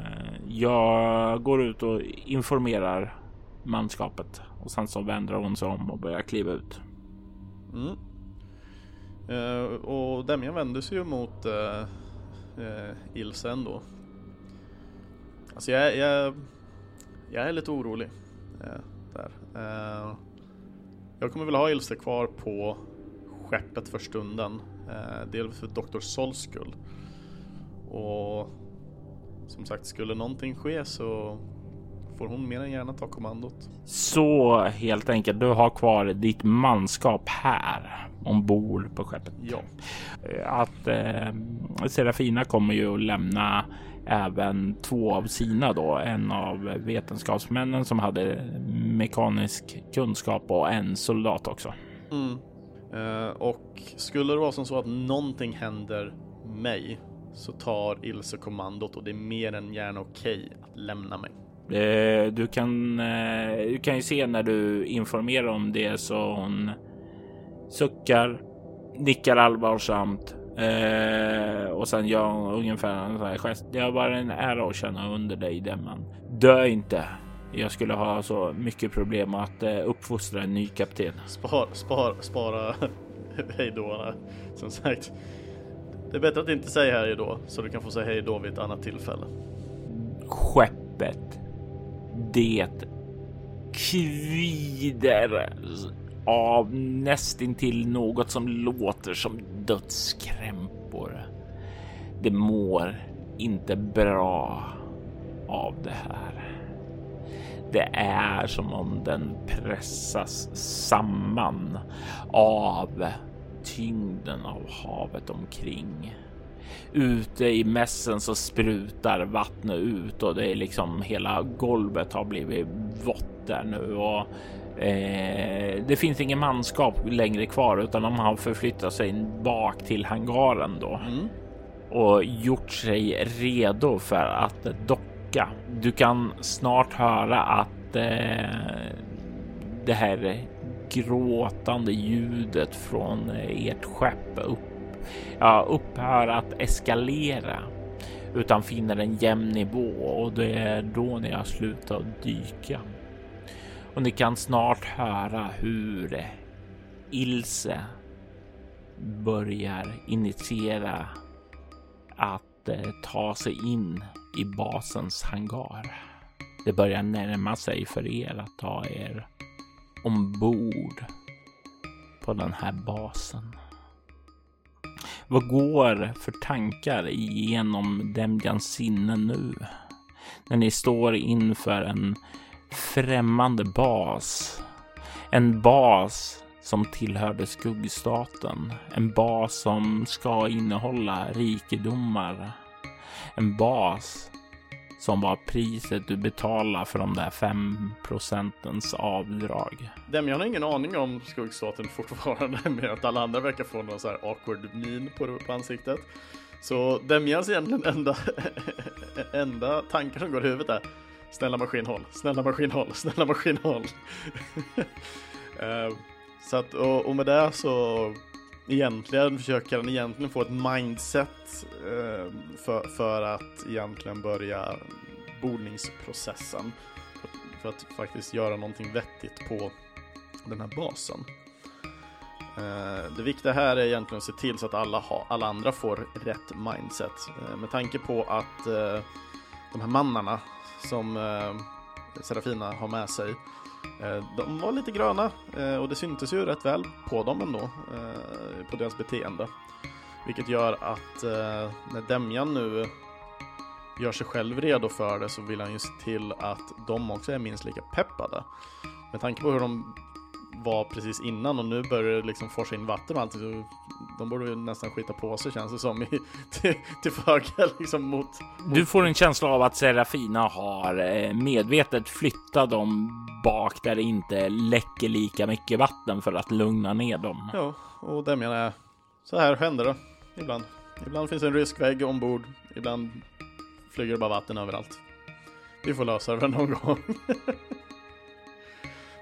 A: jag går ut och informerar manskapet och sen så vänder hon sig om och börjar kliva ut.
B: Mm. Eh, och Demjan vänder sig ju mot eh, eh, Ilse ändå. Alltså jag, jag, jag är lite orolig. Eh, där. Eh, jag kommer väl ha Ilse kvar på skeppet för stunden. Eh, dels för Dr. Sols skull. Och som sagt, skulle någonting ske så får hon mer än gärna ta kommandot.
A: Så helt enkelt, du har kvar ditt manskap här ombord på skeppet.
B: Ja.
A: Att eh, Serafina kommer ju att lämna även två av sina då. En av vetenskapsmännen som hade mekanisk kunskap och en soldat också.
B: Mm. Eh, och skulle det vara som så att någonting händer mig så tar Ilse kommandot och det är mer än gärna okej okay att lämna mig.
A: Eh, du kan, eh, du kan ju se när du informerar om det så hon suckar, nickar allvarsamt eh, och sen gör hon ungefär en sån här gest. Det har varit en ära att känna under dig, Demman. Dö inte. Jag skulle ha så mycket problem att uppfostra en ny kapten.
B: Spar, spar, spara hejdåarna. Som sagt, det är bättre att inte säga hej då så du kan få säga hej då vid ett annat tillfälle.
A: Skeppet det kvider av nästintill något som låter som dödskrämpor. Det mår inte bra av det här. Det är som om den pressas samman av tyngden av havet omkring. Ute i mässen så sprutar vattnet ut och det är liksom hela golvet har blivit vått där nu och eh, det finns ingen manskap längre kvar utan de har förflyttat sig bak till hangaren då mm. och gjort sig redo för att docka. Du kan snart höra att eh, det här gråtande ljudet från eh, ert skepp upp ja, upphör att eskalera utan finner en jämn nivå och det är då ni har slutat dyka. Och ni kan snart höra hur Ilse börjar initiera att eh, ta sig in i basens hangar. Det börjar närma sig för er att ta er ombord på den här basen. Vad går för tankar igenom Demjans sinne nu? När ni står inför en främmande bas. En bas som tillhörde skuggstaten. En bas som ska innehålla rikedomar. En bas som var priset du betalade för de där 5 procentens avdrag.
B: Demian har ingen aning om skuggstaten fortfarande, med att alla andra verkar få någon så här awkward min på, på ansiktet. Så Demians egentligen enda, enda tankar som går i huvudet är Snälla maskinhåll, snälla maskinhåll, snälla maskinhåll. uh, så att, och, och med det så egentligen försöker han egentligen få ett mindset eh, för, för att egentligen börja bordningsprocessen. För, för, att faktiskt göra någonting vettigt på den här basen. Eh, det viktiga här är egentligen att se till så att alla, ha, alla andra får rätt mindset. Eh, med tanke på att eh, de här mannarna som eh, Serafina har med sig Eh, de var lite gröna eh, och det syntes ju rätt väl på dem ändå, eh, på deras beteende. Vilket gör att när Demjan nu gör sig själv redo för det så vill han ju se till att de också är minst lika peppade. Med tanke på hur de var precis innan och nu börjar det liksom forsa in vatten och allt. Så de borde ju nästan skita på sig känns det som i, till, till fördel liksom mot,
A: mot, Du får en känsla av att Serafina har eh, medvetet flyttat dem bak där det inte läcker lika mycket vatten för att lugna ner dem.
B: Ja, och det menar jag. Så här händer det ibland. Ibland finns en rysk vägg ombord. Ibland flyger det bara vatten överallt. Vi får lösa det någon gång.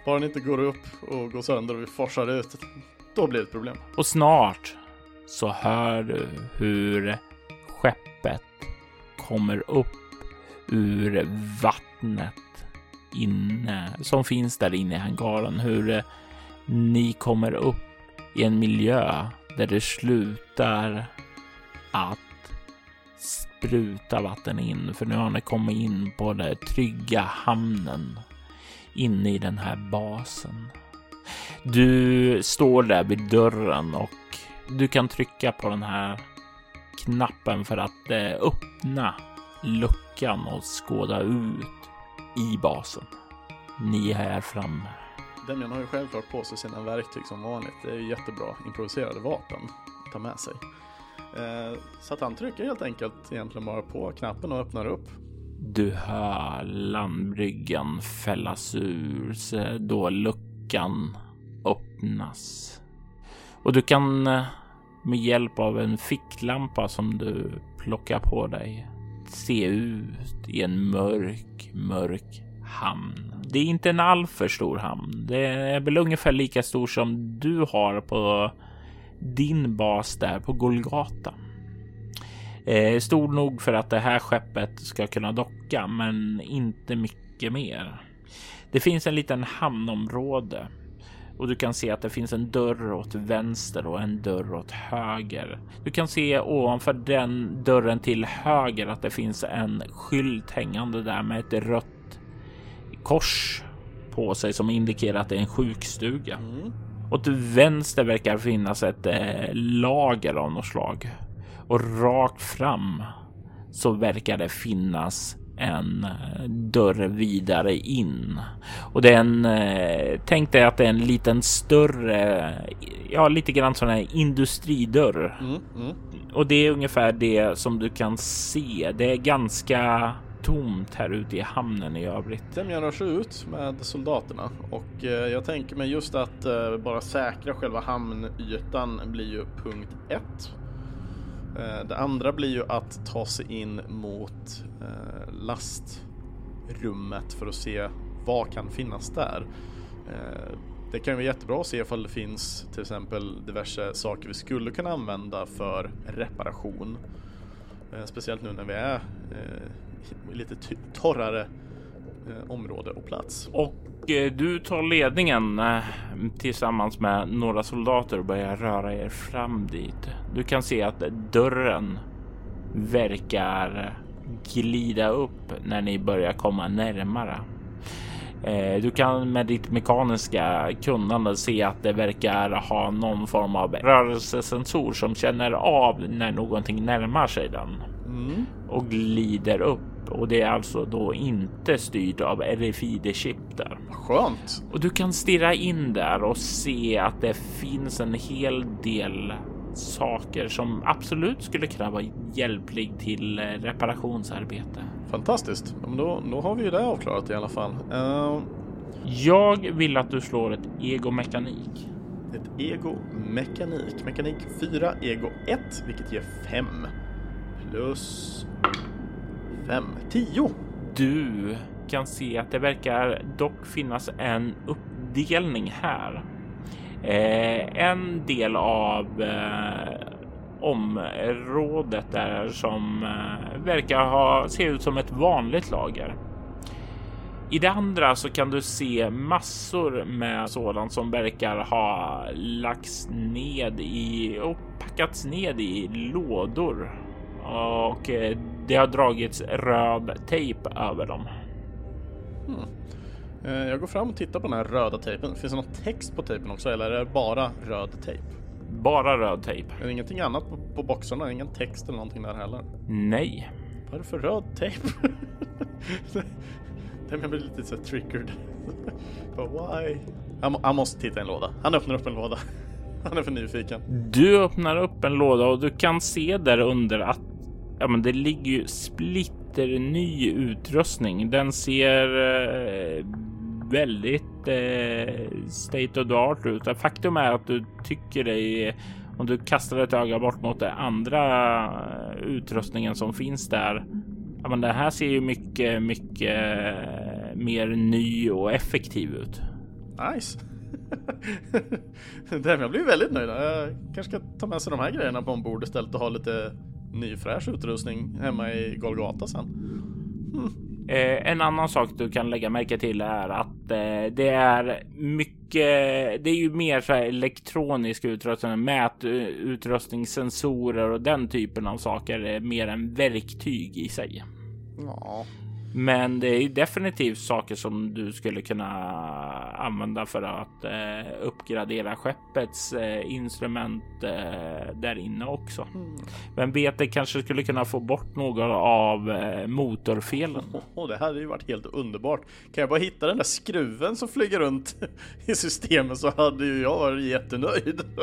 B: Bara den inte går upp och går sönder och vi forsar ut, då blir det ett problem.
A: Och snart så hör du hur skeppet kommer upp ur vattnet inne som finns där inne i hangaren. Hur eh, ni kommer upp i en miljö där det slutar att spruta vatten in, för nu har ni kommit in på den trygga hamnen inne i den här basen. Du står där vid dörren och du kan trycka på den här knappen för att eh, öppna luckan och skåda ut i basen. Ni är här framme.
B: Demian har ju självklart på sig sina verktyg som vanligt. Det är ju jättebra improviserade vapen att ta med sig. Eh, så att han trycker helt enkelt egentligen bara på knappen och öppnar upp
A: du hör landbryggan fällas ur sig då luckan öppnas. Och du kan eh, med hjälp av en ficklampa som du plockar på dig se ut i en mörk, mörk hamn. Det är inte en alltför stor hamn. Det är väl ungefär lika stor som du har på din bas där på Golgata. Eh, stor nog för att det här skeppet ska kunna docka, men inte mycket mer. Det finns en liten hamnområde och du kan se att det finns en dörr åt vänster och en dörr åt höger. Du kan se ovanför den dörren till höger att det finns en skylt hängande där med ett rött kors på sig som indikerar att det är en sjukstuga. Mm. Och till vänster verkar finnas ett eh, lager av något slag. Och rakt fram så verkar det finnas en eh, dörr vidare in. Och det är en, eh, tänk dig att det är en liten större, ja lite grann sån här industridörr. Mm, mm. Och det är ungefär det som du kan se. Det är ganska tomt här ute i hamnen i övrigt.
B: Semjan rör sig ut med soldaterna och eh, jag tänker mig just att bara säkra själva hamnytan blir ju punkt ett. Eh, det andra blir ju att ta sig in mot eh, lastrummet för att se vad kan finnas där. Eh, det kan vara jättebra att se ifall det finns till exempel diverse saker vi skulle kunna använda för reparation. Speciellt nu när vi är i lite torrare område och plats.
A: Och du tar ledningen tillsammans med några soldater och börjar röra er fram dit. Du kan se att dörren verkar glida upp när ni börjar komma närmare. Eh, du kan med ditt mekaniska kunnande se att det verkar ha någon form av rörelsesensor som känner av när någonting närmar sig den mm. och glider upp. Och det är alltså då inte styrt av RFID-chip där.
B: Skönt!
A: Och du kan stirra in där och se att det finns en hel del saker som absolut skulle kunna vara hjälplig till eh, reparationsarbete.
B: Fantastiskt. Men då, då har vi ju det avklarat i alla fall. Uh...
A: Jag vill att du slår ett ego-mekanik.
B: Ett ego-mekanik. Mekanik 4, ego 1, vilket ger 5. Plus 5, 10.
A: Du kan se att det verkar dock finnas en uppdelning här Eh, en del av eh, området där som eh, verkar ha se ut som ett vanligt lager. I det andra så kan du se massor med sådant som verkar ha lagts ned i och packats ned i lådor och eh, det har dragits röd tejp över dem.
B: Hmm. Eh, jag går fram och tittar på den här röda tejpen. Finns det någon text på tejpen också eller är det bara röd tejp?
A: Bara röd tejp.
B: Är det ingenting annat på, på boxarna? Ingen text eller någonting där heller?
A: Nej.
B: Vad är det för röd tejp? Den blir lite så triggered. But why? Han, måste titta i en låda. Han öppnar upp en låda. Han är för nyfiken.
A: Du öppnar upp en låda och du kan se där under att ja, men det ligger ju splitter ny utrustning. Den ser eh, väldigt eh, state of the art ut. Faktum är att du tycker dig om du kastar ett öga bort mot den andra eh, utrustningen som finns där. Ja, men det här ser ju mycket, mycket eh, mer ny och effektiv ut.
B: Nice. jag blir väldigt nöjd. Jag kanske ska ta med sig de här grejerna på ombord istället och ha lite ny fräsch utrustning hemma i Golgata sen.
A: Hmm. Eh, en annan sak du kan lägga märke till är att eh, det är mycket. Det är ju mer så här elektronisk utrustning, mätutrustning, eh, sensorer och den typen av saker eh, mer än verktyg i sig.
B: Ja,
A: men det är definitivt saker som du skulle kunna använda för att eh, uppgradera skeppets eh, instrument eh, där inne också. Mm. Vem vet, det kanske skulle kunna få bort några av eh, motorfelen.
B: Oh, det hade ju varit helt underbart. Kan jag bara hitta den där skruven som flyger runt i systemet så hade ju jag varit jättenöjd.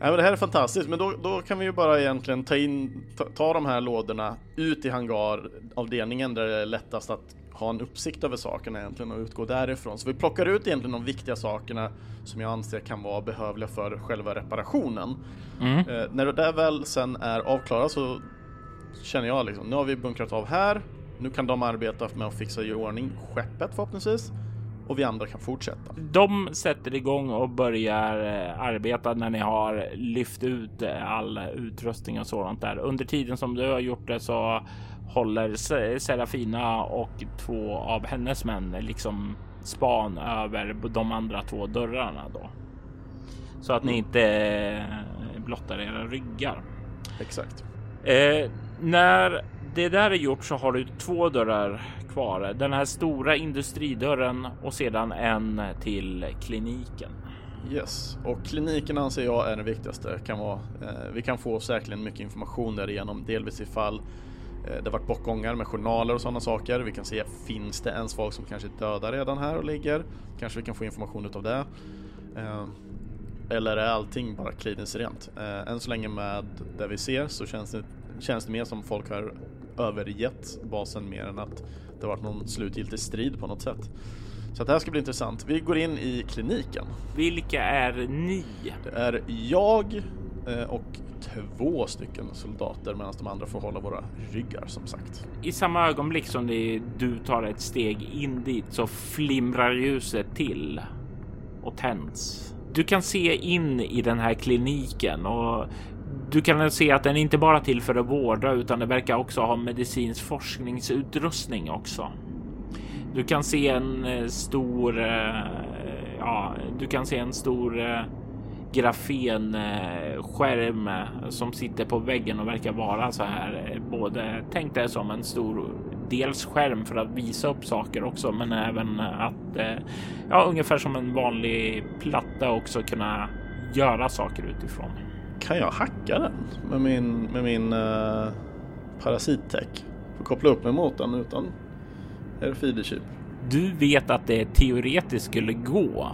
B: Nej, men det här är fantastiskt, men då, då kan vi ju bara egentligen ta in ta, ta de här lådorna ut i hangaravdelningen där det är lättast att ha en uppsikt över sakerna egentligen och utgå därifrån. Så vi plockar ut egentligen de viktiga sakerna som jag anser kan vara behövliga för själva reparationen. Mm. Eh, när det där väl sen är avklarat så känner jag liksom, nu har vi bunkrat av här, nu kan de arbeta med att fixa i ordning skeppet förhoppningsvis och vi andra kan fortsätta.
A: De sätter igång och börjar eh, arbeta när ni har lyft ut eh, all utrustning och sådant där. Under tiden som du har gjort det så håller Serafina och två av hennes män liksom span över de andra två dörrarna då. Så att ni mm. inte eh, blottar era ryggar.
B: Exakt.
A: Eh, när det där är gjort så har du två dörrar kvar. Den här stora industridörren och sedan en till kliniken.
B: Yes, och kliniken anser jag är det viktigaste. Kan vara, eh, vi kan få säkerligen mycket information därigenom, delvis ifall eh, det varit bortgångar med journaler och sådana saker. Vi kan se, finns det ens folk som kanske är döda redan här och ligger? Kanske vi kan få information utav det. Eh, eller är allting bara kliniskt rent? Eh, än så länge med det vi ser så känns det, känns det mer som folk har övergett basen mer än att det varit någon slutgiltig strid på något sätt. Så det här ska bli intressant. Vi går in i kliniken.
A: Vilka är ni?
B: Det är jag eh, och två stycken soldater medan de andra får hålla våra ryggar som sagt.
A: I samma ögonblick som du tar ett steg in dit så flimrar ljuset till och tänds. Du kan se in i den här kliniken och du kan se att den inte bara till för att vårda utan det verkar också ha medicinsk forskningsutrustning också. Du kan se en eh, stor, eh, ja, du kan se en stor eh, grafenskärm som sitter på väggen och verkar vara så här både tänk dig som en stor dels skärm för att visa upp saker också, men även att ja, ungefär som en vanlig platta också kunna göra saker utifrån.
B: Kan jag hacka den med min, med min uh, parasittech? Får koppla upp mig mot den utan RFID-chip.
A: Du vet att det teoretiskt skulle gå.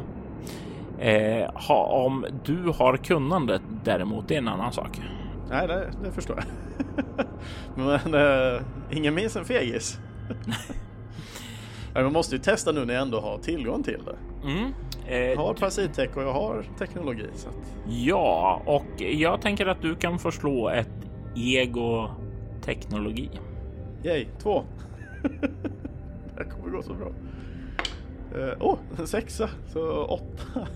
A: Eh, ha, om du har kunnandet däremot, det är en annan sak.
B: Nej, det, det förstår jag. Men eh, ingen minns en fegis. Man måste ju testa nu när jag ändå har tillgång till det. Mm. Eh, jag har parasittech och jag har teknologi. Så att...
A: Ja, och jag tänker att du kan förslå ett ego teknologi.
B: Yay, två. det kommer gå så bra. Åh, uh, oh, en sexa, så åtta.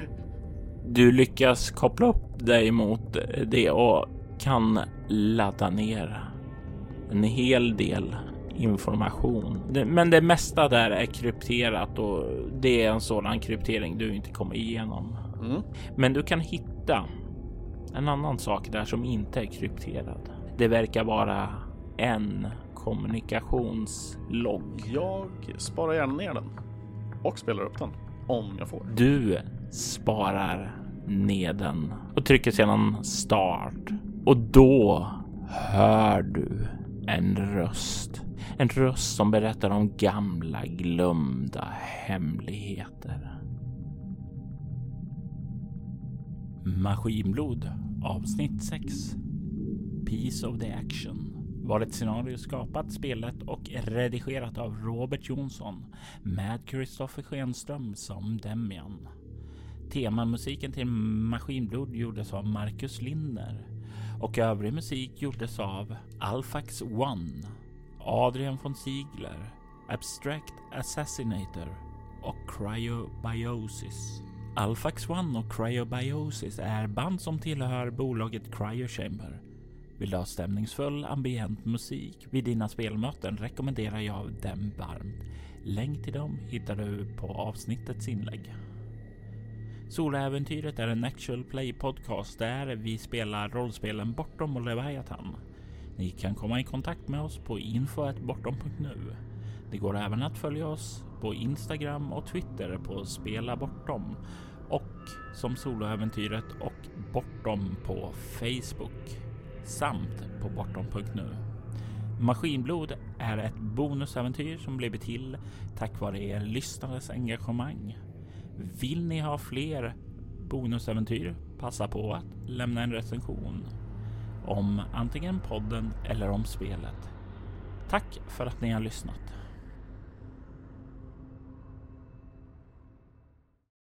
A: du lyckas koppla upp dig mot det och kan ladda ner en hel del information. Men det mesta där är krypterat och det är en sådan kryptering du inte kommer igenom. Mm. Men du kan hitta en annan sak där som inte är krypterad. Det verkar vara en kommunikationslogg.
B: Jag sparar gärna ner den och spelar upp den om jag får.
A: Du sparar ner den och trycker sedan start och då hör du en röst en röst som berättar om gamla glömda hemligheter. Maskinblod avsnitt 6 Piece of the Action var ett scenario skapat, spelat och redigerat av Robert Jonsson med Kristoffer Schenström som Demian. Temamusiken till Maskinblod gjordes av Marcus Linder och övrig musik gjordes av Alfax One Adrian von Ziegler, Abstract Assassinator och Cryobiosis. Alphax One och Cryobiosis är band som tillhör bolaget Cryochamber. Vill du ha stämningsfull ambient musik vid dina spelmöten rekommenderar jag dem varmt. Länk till dem hittar du på avsnittets inlägg. Soloäventyret är en actual play podcast där vi spelar rollspelen Bortom och Leviathan. Ni kan komma i kontakt med oss på info.bortom.nu. Det går även att följa oss på Instagram och Twitter på Spela Bortom och som Soloäventyret och Bortom på Facebook samt på bortom.nu. Maskinblod är ett bonusäventyr som blivit till tack vare er lyssnares engagemang. Vill ni ha fler bonusäventyr? Passa på att lämna en recension om antingen podden eller om spelet. Tack för att ni har lyssnat.